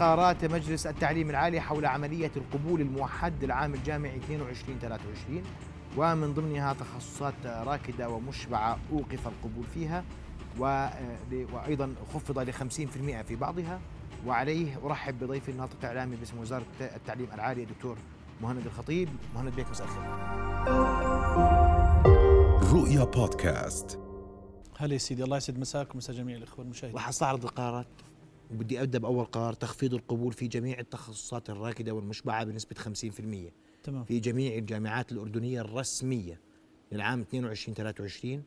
قرارات مجلس التعليم العالي حول عملية القبول الموحد للعام الجامعي 22 23 ومن ضمنها تخصصات راكدة ومشبعة أوقف القبول فيها وأيضا خفض ل 50% في بعضها. وعليه أرحب بضيفي الناطق الإعلامي باسم وزارة التعليم العالي الدكتور مهند الخطيب. مهند بيك مساء الخير. رؤيا بودكاست. هلا يا سيدي الله يسعد مساك ومساء جميع الأخوة المشاهدين. راح أستعرض القرارات. وبدي أبدأ بأول قرار تخفيض القبول في جميع التخصصات الراكدة والمشبعة بنسبة 50% تمام. في جميع الجامعات الأردنية الرسمية للعام 22 23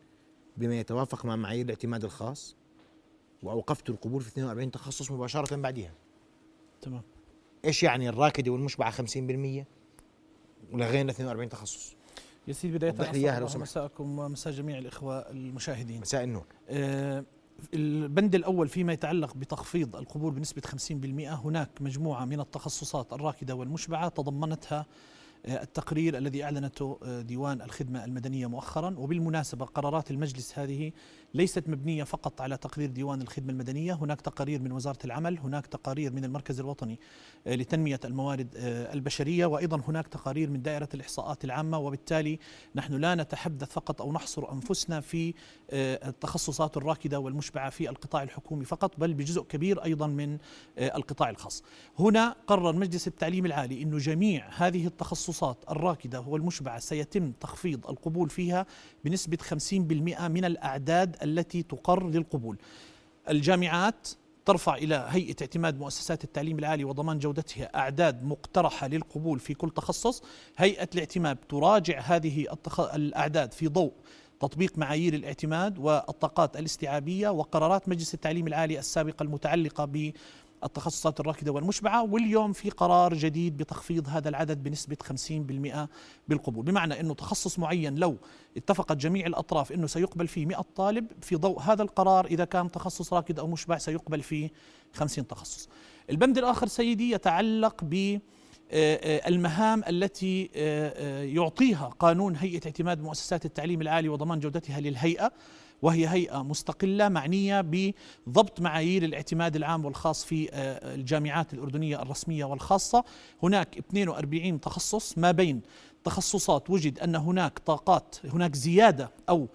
بما يتوافق مع معايير الاعتماد الخاص وأوقفت القبول في 42 تخصص مباشرة بعدها تمام. إيش يعني الراكدة والمشبعة 50% ولغينا 42 تخصص؟ يا سيدي بداية. مساءكم ومساء جميع الإخوة المشاهدين. مساء النور. آه، البند الأول فيما يتعلق بتخفيض القبول بنسبة 50% هناك مجموعة من التخصصات الراكدة والمشبعة تضمنتها التقرير الذي أعلنته آه، ديوان الخدمة المدنية مؤخرا. وبالمناسبة قرارات المجلس هذه ليست مبنية فقط على تقرير ديوان الخدمة المدنية. هناك تقارير من وزارة العمل هناك تقارير من المركز الوطني آه، لتنمية الموارد آه، البشرية وأيضا هناك تقارير من دائرة الإحصاءات العامة. وبالتالي نحن لا نتحدث فقط أو نحصر أنفسنا في التخصصات الراكدة والمشبعة في القطاع الحكومي فقط بل بجزء كبير أيضا من القطاع الخاص. هنا قرر مجلس التعليم العالي أنه جميع هذه التخصصات الراكدة والمشبعة سيتم تخفيض القبول فيها بنسبة 50% من الأعداد التي تقر للقبول الجامعات ترفع إلى هيئة اعتماد مؤسسات التعليم العالي وضمان جودتها أعداد مقترحة للقبول في كل تخصص هيئة الاعتماد تراجع هذه. الأعداد في ضوء تطبيق معايير الاعتماد والطاقات الاستيعابية وقرارات مجلس التعليم العالي السابقة المتعلقة بالتخصصات الراكدة والمشبعة واليوم في قرار جديد بتخفيض هذا العدد بنسبة 50% بالقبول. بمعنى أنه تخصص معين لو اتفقت جميع الأطراف أنه سيقبل فيه 100 طالب في ضوء هذا القرار إذا كان تخصص راكد أو مشبع سيقبل فيه 50 تخصص. البند الآخر سيدي يتعلق ب المهام التي يعطيها قانون هيئة اعتماد مؤسسات التعليم العالي وضمان جودتها للهيئة. وهي هيئة مستقلة معنية بضبط معايير الاعتماد العام والخاص في الجامعات الأردنية الرسمية والخاصة. هناك 42 تخصص. ما بين تخصصات وجد أن هناك طاقات هناك زيادة أو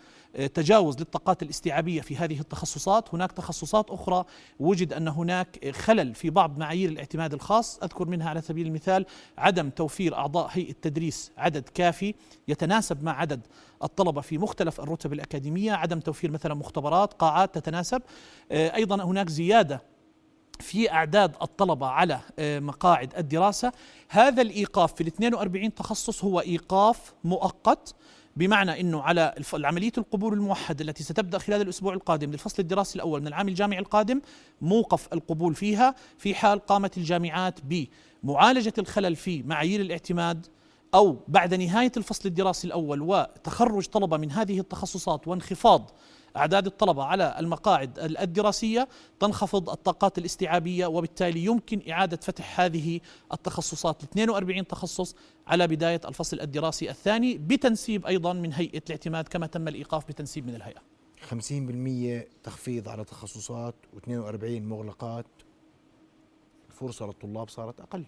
تجاوز للطاقات الاستيعابية في هذه التخصصات، هناك تخصصات أخرى وجد أن هناك خلل في بعض معايير الاعتماد الخاص، أذكر منها على سبيل المثال عدم توفير أعضاء هيئة تدريس عدد كافي يتناسب مع عدد الطلبة في مختلف الرتب الأكاديمية، عدم توفير مثلا مختبرات، قاعات تتناسب، أيضا هناك زيادة في أعداد الطلبة على مقاعد الدراسة، هذا الإيقاف في ال 42 تخصص هو إيقاف مؤقت. بمعنى إنه على عمليه القبول الموحده التي ستبدأ خلال الأسبوع القادم للفصل الدراسي الأول من العام الجامعي القادم موقف القبول فيها في حال قامت الجامعات بمعالجة الخلل في معايير الاعتماد أو بعد نهاية الفصل الدراسي الأول وتخرج طلبة من هذه التخصصات وانخفاض أعداد الطلبة على المقاعد الدراسية تنخفض الطاقات الاستيعابية وبالتالي يمكن إعادة فتح هذه التخصصات ل 42 تخصص على بداية الفصل الدراسي الثاني بتنسيب أيضا من هيئة الاعتماد كما تم الإيقاف بتنسيب من الهيئة. 50% تخفيض على تخصصات و42 مغلقات الفرصة للطلاب صارت أقل.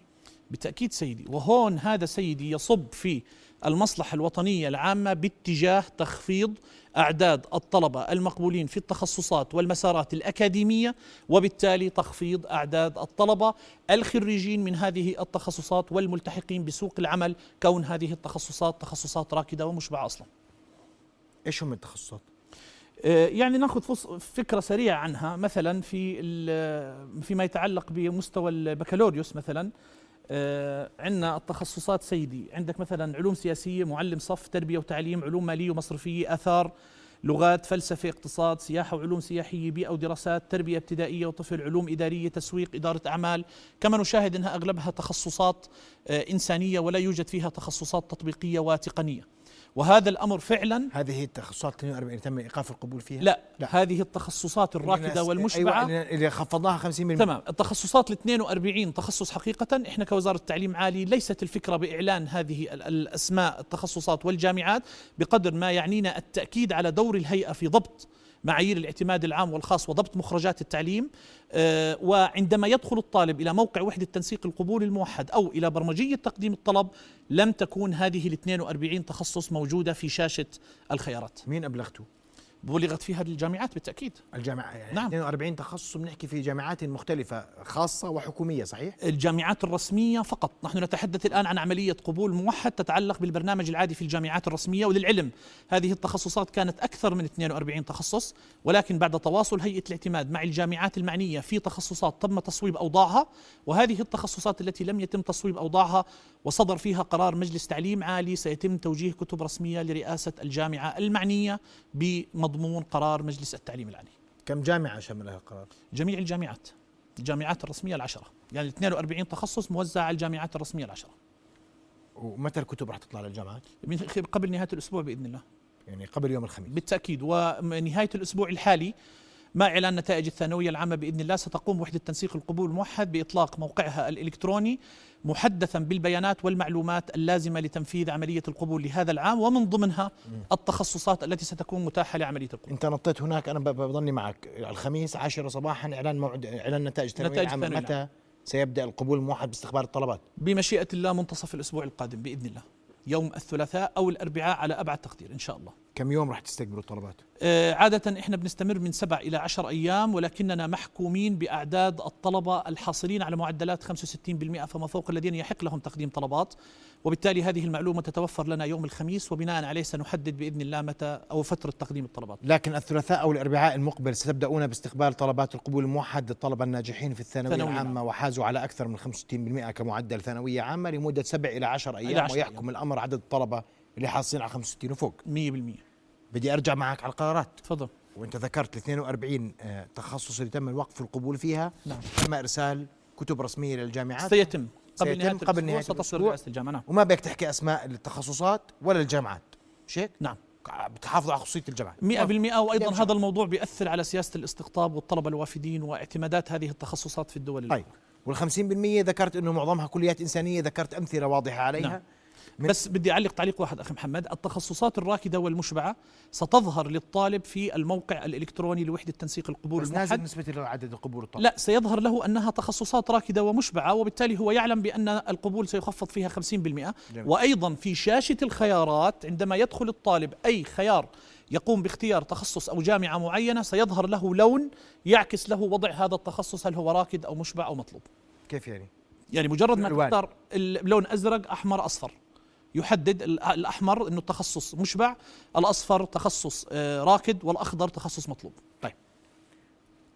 بالتأكيد سيدي وهون هذا سيدي يصب في المصلحة الوطنية العامة باتجاه تخفيض أعداد الطلبة المقبولين في التخصصات والمسارات الأكاديمية وبالتالي تخفيض أعداد الطلبة الخريجين من هذه التخصصات والملتحقين بسوق العمل كون هذه التخصصات تخصصات راكدة ومشبعة أصلا. إيش هم التخصصات؟ يعني ناخذ فكرة سريعة عنها مثلا في فيما يتعلق بمستوى البكالوريوس مثلا آه عندنا التخصصات سيدي. عندك مثلا علوم سياسية معلم صف تربية وتعليم علوم مالية ومصرفية آثار لغات فلسفة اقتصاد سياحة وعلوم سياحية بيئة ودراسات تربية ابتدائية وطفل علوم إدارية تسويق إدارة أعمال. كما نشاهد أنها أغلبها تخصصات آه إنسانية ولا يوجد فيها تخصصات تطبيقية وتقنيه وهذا الأمر فعلا هذه التخصصات 42 تم إيقاف القبول فيها؟ لا, لا. هذه التخصصات الراكده والمشبعة. أيوة اللي خفضناها 50% تمام. التخصصات ال 42 تخصص حقيقة إحنا كوزارة التعليم العالي ليست الفكرة بإعلان هذه الأسماء التخصصات والجامعات بقدر ما يعنينا التأكيد على دور الهيئة في ضبط معايير الاعتماد العام والخاص وضبط مخرجات التعليم آه، وعندما يدخل الطالب إلى موقع وحدة تنسيق القبول الموحد أو إلى برمجية تقديم الطلب لم تكون هذه ال 42 تخصص موجودة في شاشة الخيارات مين أبلغته؟ بلغت فيها الجامعات بالتأكيد الجامعة يعني نعم. 42 تخصص بنحكي في جامعات مختلفة خاصة وحكومية صحيح؟ الجامعات الرسمية فقط نحن نتحدث الآن عن عملية قبول موحد تتعلق بالبرنامج العادي في الجامعات الرسمية وللعلم هذه التخصصات كانت أكثر من 42 تخصص ولكن بعد تواصل هيئة الاعتماد مع الجامعات المعنية في تخصصات تم تصويب أوضاعها وهذه التخصصات التي لم يتم تصويب أوضاعها وصدر فيها قرار مجلس تعليم عالي سيتم توجيه كتب رسمية لرئاسة الجامعة المعنية بمضمون قرار مجلس التعليم العالي. كم جامعة شملها القرار؟ جميع الجامعات الجامعات الرسمية العشرة. يعني 42 تخصص موزع على الجامعات الرسمية العشرة. ومتى الكتب رح تطلع للجامعات؟ قبل نهاية الأسبوع بإذن الله. يعني قبل يوم الخميس. بالتأكيد. ونهاية الأسبوع الحالي مع إعلان نتائج الثانوية العامة بإذن الله. ستقوم وحدة تنسيق القبول الموحد بإطلاق موقعها الإلكتروني محدثا بالبيانات والمعلومات اللازمة لتنفيذ عملية القبول لهذا العام ومن ضمنها التخصصات التي ستكون متاحة لعملية القبول. إنت نطيت هناك أنا ب- بضلني معك. الخميس 10 صباحا إعلان موعد إعلان نتائج الثانوية نتائج العامة. الثانوية متى سيبدأ القبول الموحد باستقبال الطلبات؟ بمشيئة الله منتصف الأسبوع القادم بإذن الله يوم الثلاثاء أو الأربعاء على أبعد تقدير إن شاء الله. كم يوم رح تستقبلوا الطلبات؟ آه، عادة إحنا بنستمر من سبع إلى عشر أيام ولكننا محكومين بأعداد الطلبة الحاصلين على معدلات 65% فما فوق الذين يحق لهم تقديم طلبات. وبالتالي هذه المعلومة تتوفر لنا يوم الخميس وبناء عليه سنحدد بإذن الله متى أو فترة تقديم الطلبات. لكن الثلاثاء أو الأربعاء المقبل ستبدأون باستقبال طلبات القبول الموحد للطلبة الناجحين في الثانوية ثانوية العامة وحازوا على أكثر من 65% كمعدل ثانوية عامة لمدة سبع إلى عشر أيام 10 ويحكم أيام. الأمر عدد الطلبة اللي حاصلين على 65 وفوق. 100% بدي أرجع معك على القرارات. تفضل. وأنت ذكرت ال 42 آه، تخصص اللي تم الوقف القبول فيها. نعم. تم إرسال كتب رسمية للجامعات. سيتم. قبل سيتم نهاية قبل ستصل الأسبوع. رئاسة الجامعة. نعم. وما بدك تحكي أسماء التخصصات ولا الجامعات. مش هيك؟ نعم بتحافظوا على خصوصية الجامعات. 100% وأيضا يمشي. هذا الموضوع بيأثر على سياسة الاستقطاب والطلبة الوافدين واعتمادات هذه التخصصات في الدول. طيب. وال 50% ذكرت إنه معظمها كليات إنسانية ذكرت أمثلة واضحة عليها. نعم. بس بدي أعلق تعليق واحد أخي محمد التخصصات الراكدة والمشبعة ستظهر للطالب في الموقع الإلكتروني لوحدة تنسيق القبول بس نازل الموحد نسبة عدد القبول الطلب لا سيظهر له أنها تخصصات راكدة ومشبعة وبالتالي هو يعلم بأن القبول سيخفض فيها 50% جميل. وأيضا في شاشة الخيارات عندما يدخل الطالب أي خيار يقوم باختيار تخصص أو جامعة معينة سيظهر له لون يعكس له وضع هذا التخصص هل هو راكد أو مشبع أو مطلوب كيف يعني؟ يعني مجرد ما. تختار اللون أزرق أحمر أصفر يحدد ال- الأحمر إنه التخصص مشبع الأصفر تخصص آه، راكد والأخضر تخصص مطلوب.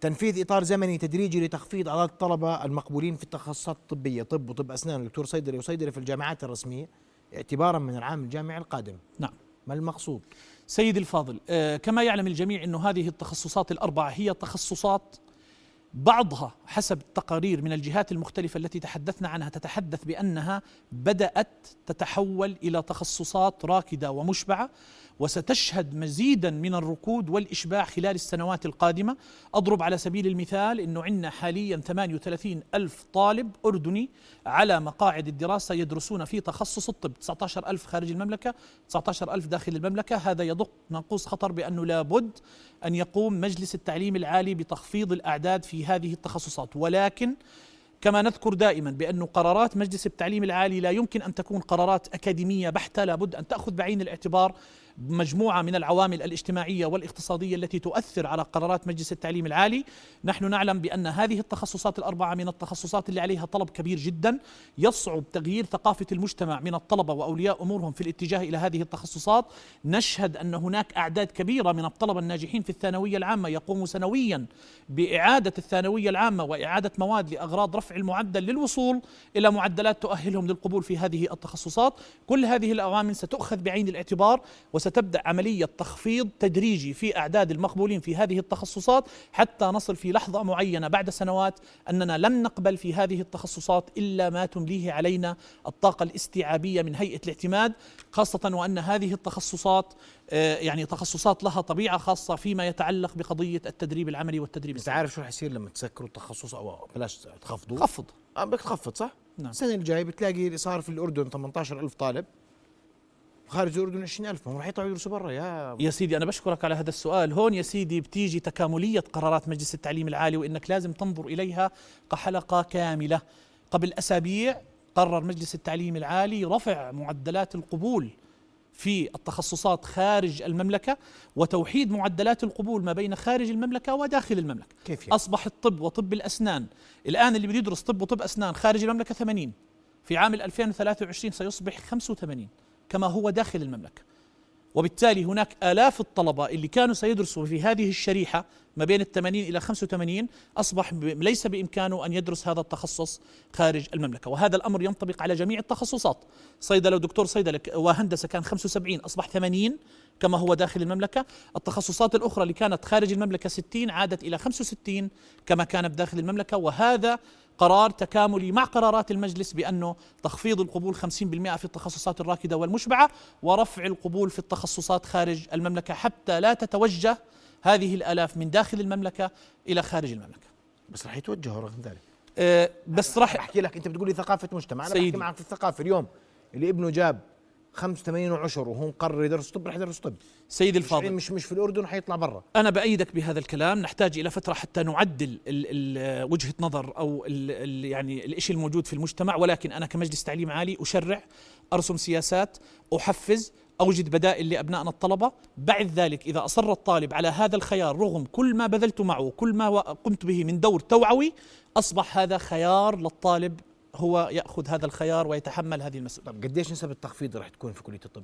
تنفيذ إطار زمني تدريجي لتخفيض أعداد الطلبة المقبولين في التخصصات الطبية طب وطب أسنان ودكتور صيدلي وصيدلي في الجامعات الرسمية اعتبارا من العام الجامعي القادم. نعم. ما المقصود؟ سيدي الفاضل آه، كما يعلم الجميع إنه هذه التخصصات الأربعة هي تخصصات بعضها حسب التقارير من الجهات المختلفة التي تحدثنا عنها تتحدث بأنها بدأت تتحول إلى تخصصات راكدة ومشبعة. وستشهد مزيدا من الركود والإشباع خلال السنوات القادمة. أضرب على سبيل المثال أنه عندنا حاليا 38 ألف طالب أردني على مقاعد الدراسة يدرسون في تخصص الطب. 19 ألف خارج المملكة 19 ألف داخل المملكة. هذا يضق ناقوس خطر بأنه لابد أن يقوم مجلس التعليم العالي بتخفيض الأعداد في هذه التخصصات. ولكن كما نذكر دائما بأن قرارات مجلس التعليم العالي لا يمكن أن تكون قرارات أكاديمية بحتة. لابد أن تأخذ بعين الاعتبار مجموعة من العوامل الاجتماعية والاقتصادية التي تؤثر على قرارات مجلس التعليم العالي. نحن نعلم بأن هذه التخصصات الأربعة من التخصصات اللي عليها طلب كبير جدا يصعب تغيير ثقافة المجتمع من الطلبة وأولياء أمورهم في الاتجاه إلى هذه التخصصات. نشهد أن هناك أعداد كبيرة من الطلبة الناجحين في الثانوية العامة يقوموا سنويا بإعادة الثانوية العامة وإعادة مواد لأغراض رفع المعدل للوصول إلى معدلات تؤهلهم للقبول في هذه التخصصات. كل هذه العوامل ستؤخذ بعين الاعتبار وستبدأ عملية تخفيض تدريجي في أعداد المقبولين في هذه التخصصات حتى نصل في لحظة معينة بعد سنوات أننا لم نقبل في هذه التخصصات إلا ما تمليه علينا الطاقة الاستيعابية من هيئة الاعتماد خاصة وأن هذه التخصصات آه، يعني تخصصات لها طبيعة خاصة فيما يتعلق بقضية التدريب العملي والتدريب انت عارف شو رح يصير لما تسكروا التخصص أو بلاش تخفضوه خفض آه بدك تخفض صح؟ نعم. السنة الجاية بتلاقي صار في الأردن 18000 طالب خارج الاردن 20000 ما هم راح يطلعوا يدرسوا برا يا يا سيدي أنا بشكرك على هذا السؤال. هون يا سيدي بتيجي تكاملية قرارات مجلس التعليم العالي وإنك لازم تنظر إليها كحلقة كاملة. قبل أسابيع قرر مجلس التعليم العالي رفع معدلات القبول في التخصصات خارج المملكة وتوحيد معدلات القبول ما بين خارج المملكة وداخل المملكة. كيف يعني؟ أصبح الطب وطب الأسنان الآن اللي بده يدرس طب وطب أسنان خارج المملكة 80 في عام 2023 سيصبح 85 كما هو داخل المملكة. وبالتالي هناك آلاف الطلبة اللي كانوا سيدرسوا في هذه الشريحة ما بين الثمانين إلى 85 أصبح ب- ليس بإمكانه أن يدرس هذا التخصص خارج المملكة. وهذا الأمر ينطبق على جميع التخصصات. صيدلة ودكتور صيدلة وهندسة كان 75 أصبح 80 كما هو داخل المملكة. التخصصات الأخرى اللي كانت خارج المملكة 60 عادت إلى 65 كما كانت داخل المملكة. وهذا قرار تكاملي مع قرارات المجلس بأنه تخفيض القبول 50% في التخصصات الراكدة والمشبعة ورفع القبول في التخصصات خارج المملكة حتى لا تتوجه هذه الآلاف من داخل المملكة إلى خارج المملكة بس راح يتوجهوا رغم ذلك أه بس راح أحكي لك أنت بتقول لي ثقافة مجتمع أنا سيدي. بحكي معك في الثقافة اليوم اللي ابنه جاب 85 وعشر وهو مقرر يدرس طب راح يدرس طب. سيدي مش الفاضل. مش مش في الأردن حيطلع برا. أنا بأيدك بهذا الكلام. نحتاج إلى فترة حتى نعدل ال ال وجهة نظر أو ال ال يعني الإشي الموجود في المجتمع. ولكن أنا كمجلس تعليم عالي أشرع أرسم سياسات أحفز أوجد بدائل لأبنائنا الطلبة. بعد ذلك إذا أصر الطالب على هذا الخيار رغم كل ما بذلت معه كل ما قمت به من دور توعوي أصبح هذا خيار للطالب هو يأخذ هذا الخيار ويتحمل هذه المسؤولية. طب قديش نسب التخفيض راح تكون في كلية الطب؟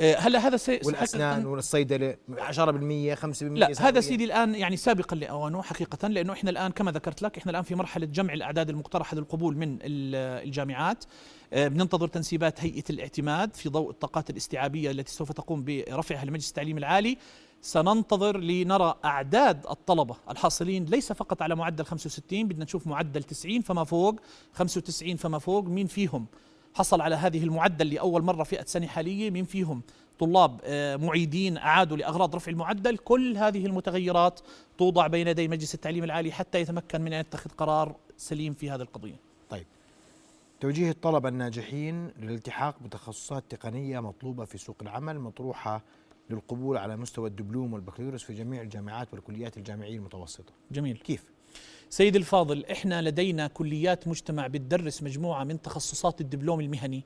آه، هلا هذا سي والأسنان والصيدلة 10% 5% لا هذا 7%. سيدي الآن يعني سابقا لاوانه حقيقه لأنه إحنا الآن كما ذكرت لك إحنا الآن في مرحلة جمع الأعداد المقترحة للقبول من ال- الجامعات. آه، بننتظر تنسيبات هيئة الاعتماد في ضوء الطاقات الاستيعابية التي سوف تقوم برفعها لمجلس التعليم العالي. سننتظر لنرى أعداد الطلبة الحاصلين ليس فقط على معدل 65 بدنا نشوف معدل 90 فما فوق 95 فما فوق مين فيهم؟ حصل على هذه المعدل لأول مرة فئة سنة حالية مين فيهم؟ طلاب آه، معيدين أعادوا لأغراض رفع المعدل كل هذه المتغيرات توضع بين يدي مجلس التعليم العالي حتى يتمكن من أن يتخذ قرار سليم في هذه القضية. طيب. توجيه الطلبة الناجحين للالتحاق بتخصصات تقنية مطلوبة في سوق العمل مطروحة للقبول على مستوى الدبلوم والبكالوريوس في جميع الجامعات والكليات الجامعية المتوسطة جميل كيف؟ سيد الفاضل إحنا لدينا كليات مجتمع بتدرس مجموعة من تخصصات الدبلوم المهني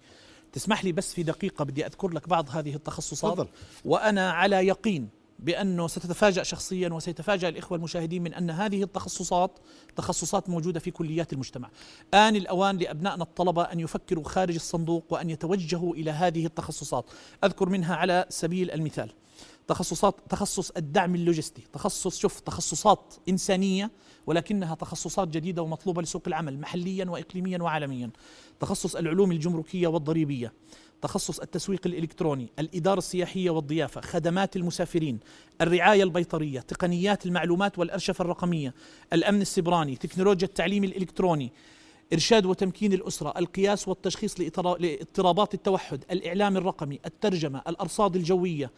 تسمح لي بس في دقيقة بدي أذكر لك بعض هذه التخصصات تفضل. وأنا على يقين بأنه ستتفاجأ شخصيا وسيتفاجأ الإخوة المشاهدين من أن هذه التخصصات تخصصات موجودة في كليات المجتمع. آن الأوان لأبنائنا الطلبة أن يفكروا خارج الصندوق وأن يتوجهوا إلى هذه التخصصات. أذكر منها على سبيل المثال تخصصات تخصص الدعم اللوجستي تخصص شوف تخصصات إنسانية ولكنها تخصصات جديدة ومطلوبة لسوق العمل محليا وإقليميا وعالميا. تخصص العلوم الجمركية والضريبية. تخصص التسويق الإلكتروني الإدارة السياحية والضيافة خدمات المسافرين الرعاية البيطرية تقنيات المعلومات والأرشفة الرقمية الأمن السبراني تكنولوجيا التعليم الإلكتروني إرشاد وتمكين الأسرة القياس والتشخيص لاضطرابات التوحد الإعلام الرقمي الترجمة الأرصاد الجوية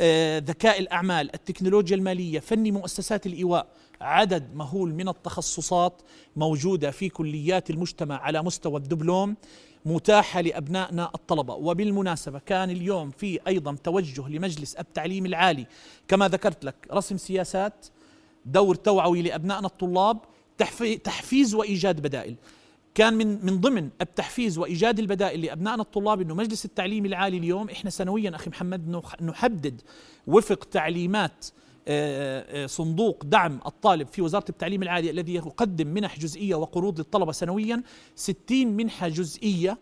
آه، ذكاء الأعمال التكنولوجيا المالية فني مؤسسات الإيواء. عدد مهول من التخصصات موجودة في كليات المجتمع على مستوى الدبلوم. متاحة لأبنائنا الطلبة. وبالمناسبة كان اليوم في أيضا توجه لمجلس التعليم العالي. كما ذكرت لك رسم سياسات دور توعوي لأبنائنا الطلاب تحفي- تحفيز وإيجاد بدائل. كان من من ضمن التحفيز وإيجاد البدائل لأبنائنا الطلاب إنه مجلس التعليم العالي اليوم إحنا سنويا أخي محمد نح- نحدد وفق تعليمات صندوق دعم الطالب في وزارة التعليم العالي الذي يقدم منح جزئية وقروض للطلبة سنويا 60 منحة جزئية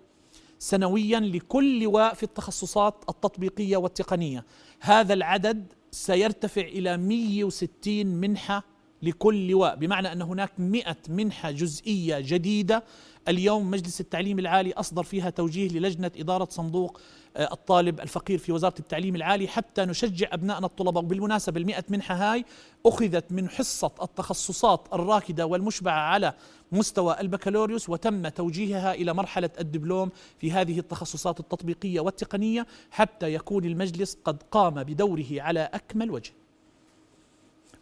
سنويا لكل لواء في التخصصات التطبيقية والتقنية. هذا العدد سيرتفع إلى 160 منحة لكل لواء بمعنى أن هناك 100 منحة جزئية جديدة. اليوم مجلس التعليم العالي أصدر فيها توجيه للجنة إدارة صندوق آه، الطالب الفقير في وزارة التعليم العالي. حتى نشجع أبنائنا الطلبة وبالمناسبه ال منحة هاي أخذت من حصة التخصصات الراكدة والمشبعة على مستوى البكالوريوس وتم توجيهها إلى مرحلة الدبلوم في هذه التخصصات التطبيقية والتقنية حتى يكون المجلس قد قام بدوره على أكمل وجه.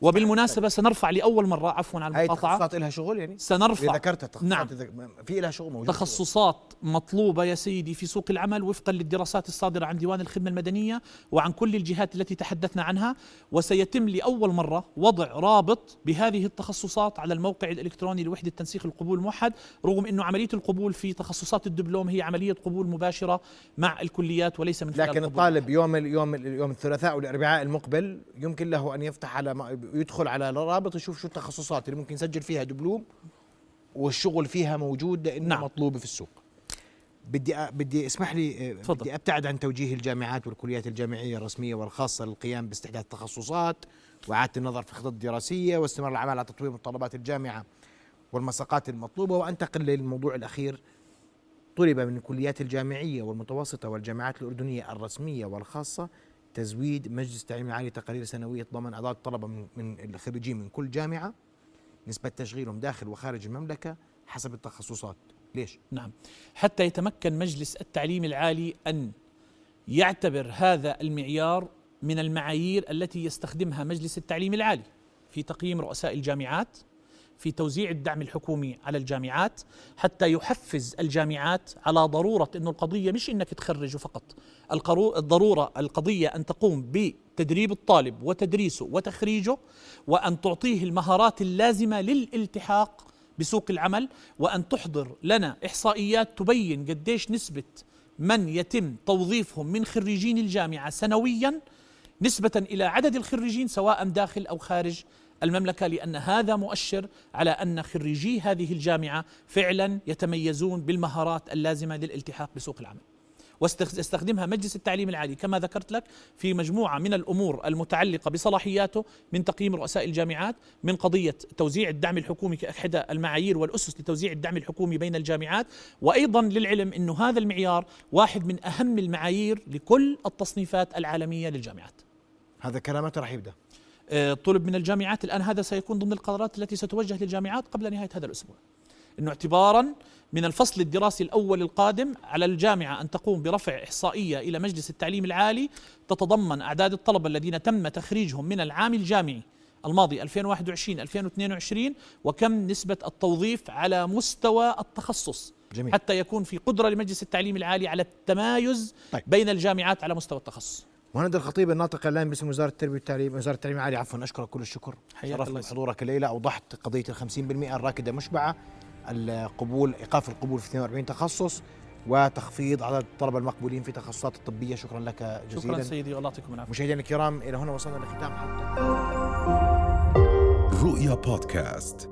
وبالمناسبة سنرفع لأول مرة عفوا على هاي المقاطعة التخصصات لها شغل يعني سنرفع إذا ذكرتها تخصصات نعم. في لها شغل موجود تخصصات مطلوبة يا سيدي في سوق العمل وفقا للدراسات الصادرة عن ديوان الخدمة المدنية وعن كل الجهات التي تحدثنا عنها وسيتم لأول مرة وضع رابط بهذه التخصصات على الموقع الإلكتروني لوحدة تنسيق القبول الموحد رغم أنه عملية القبول في تخصصات الدبلوم هي عملية قبول مباشرة مع الكليات وليس من خلال لكن. الطالب يوم يوم يوم الثلاثاء والأربعاء المقبل يمكن له أن يفتح على ما- يدخل على الرابط يشوف شو التخصصات اللي ممكن يسجل فيها دبلوم والشغل فيها موجود لأنه نعم. مطلوبه في السوق بدي أ- بدي اسمح لي آه، تفضل. بدي أبتعد عن توجيه الجامعات والكليات الجامعية الرسمية والخاصة للقيام باستحداث التخصصات وإعادة النظر في الخطط الدراسية واستمرار العمل على تطوير متطلبات الجامعة والمساقات المطلوبة وأنتقل للموضوع الأخير طلب من الكليات الجامعية والمتوسطة والجامعات الأردنية الرسمية والخاصة تزويد مجلس التعليم العالي تقارير سنوية تضمن اعداد الطلبه من, من الخريجين من كل جامعة. نسبة تشغيلهم داخل وخارج المملكة حسب التخصصات. ليش؟ نعم. حتى يتمكن مجلس التعليم العالي أن يعتبر هذا المعيار من المعايير التي يستخدمها مجلس التعليم العالي في تقييم رؤساء الجامعات في توزيع الدعم الحكومي على الجامعات حتى يحفز الجامعات على ضرورة أن القضية مش أنك تخرج فقط. الضرورة القضية أن تقوم بتدريب الطالب وتدريسه وتخريجه وأن تعطيه المهارات اللازمة للالتحاق بسوق العمل وأن تحضر لنا إحصائيات تبين قديش نسبة من يتم توظيفهم من خريجين الجامعة سنويا نسبة إلى عدد الخريجين سواء داخل أو خارج المملكة لأن هذا مؤشر على أن خريجي هذه الجامعة فعلا يتميزون بالمهارات اللازمة للالتحاق بسوق العمل. ويستخدمها مجلس التعليم العالي كما ذكرت لك في مجموعة من الأمور المتعلقة بصلاحياته من تقييم رؤساء الجامعات من قضية توزيع الدعم الحكومي كأحدى المعايير والأسس لتوزيع الدعم الحكومي بين الجامعات. وأيضا للعلم أنه هذا المعيار واحد من أهم المعايير لكل التصنيفات العالمية للجامعات. هذا كلام متى راح يبدأ. آه، طلب من الجامعات الآن هذا سيكون ضمن القرارات التي ستوجه للجامعات قبل نهاية هذا الأسبوع أنه اعتبارا من الفصل الدراسي الأول القادم على الجامعة أن تقوم برفع إحصائية إلى مجلس التعليم العالي تتضمن أعداد الطلبة الذين تم تخريجهم من العام الجامعي الماضي 2021 2022 وكم نسبة التوظيف على مستوى التخصص جميل. حتى يكون في قدرة لمجلس التعليم العالي على التمايز طيب. بين الجامعات على مستوى التخصص مهند الخطيب الناطق الآن باسم وزارة التربية والتعليم وزارة التعليم العالي عفوا أشكرك كل الشكر. الله يسلمك. بحضورك الليلة. أوضحت قضية ال 50% الراكدة مشبعة القبول إيقاف القبول في 42 تخصص وتخفيض عدد الطلبه المقبولين في تخصصات الطبيه شكرا لك جزيلا. شكرا سيدي والله يعطيكم العافية. مشاهدينا الكرام إلى هنا وصلنا لختام حلقه رؤيا بودكاست.